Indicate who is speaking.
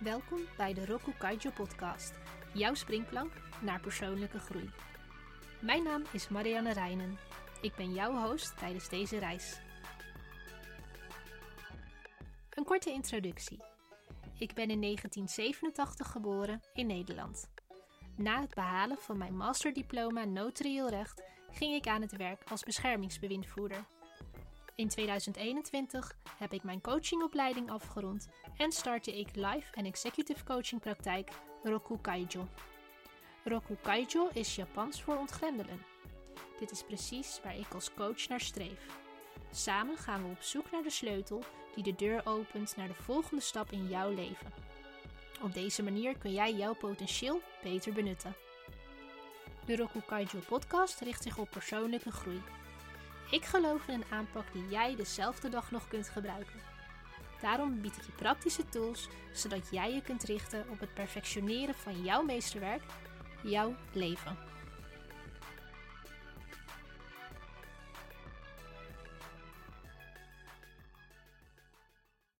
Speaker 1: Welkom bij de Roku Kaijo podcast, jouw springplank naar persoonlijke groei. Mijn naam is Marianne Reinen. Ik ben jouw host tijdens deze reis. Een korte introductie. Ik ben in 1987 geboren in Nederland. Na het behalen van mijn masterdiploma notarieel recht ging ik aan het werk als beschermingsbewindvoerder. In 2021 heb ik mijn coachingopleiding afgerond en startte ik live en executive coaching praktijk Roku Kaijo. Roku Kaijo is Japans voor ontgrendelen. Dit is precies waar ik als coach naar streef. Samen gaan we op zoek naar de sleutel die de deur opent naar de volgende stap in jouw leven. Op deze manier kun jij jouw potentieel beter benutten. De Roku Kaijo podcast richt zich op persoonlijke groei. Ik geloof in een aanpak die jij dezelfde dag nog kunt gebruiken. Daarom bied ik je praktische tools zodat jij je kunt richten op het perfectioneren van jouw meesterwerk, jouw leven.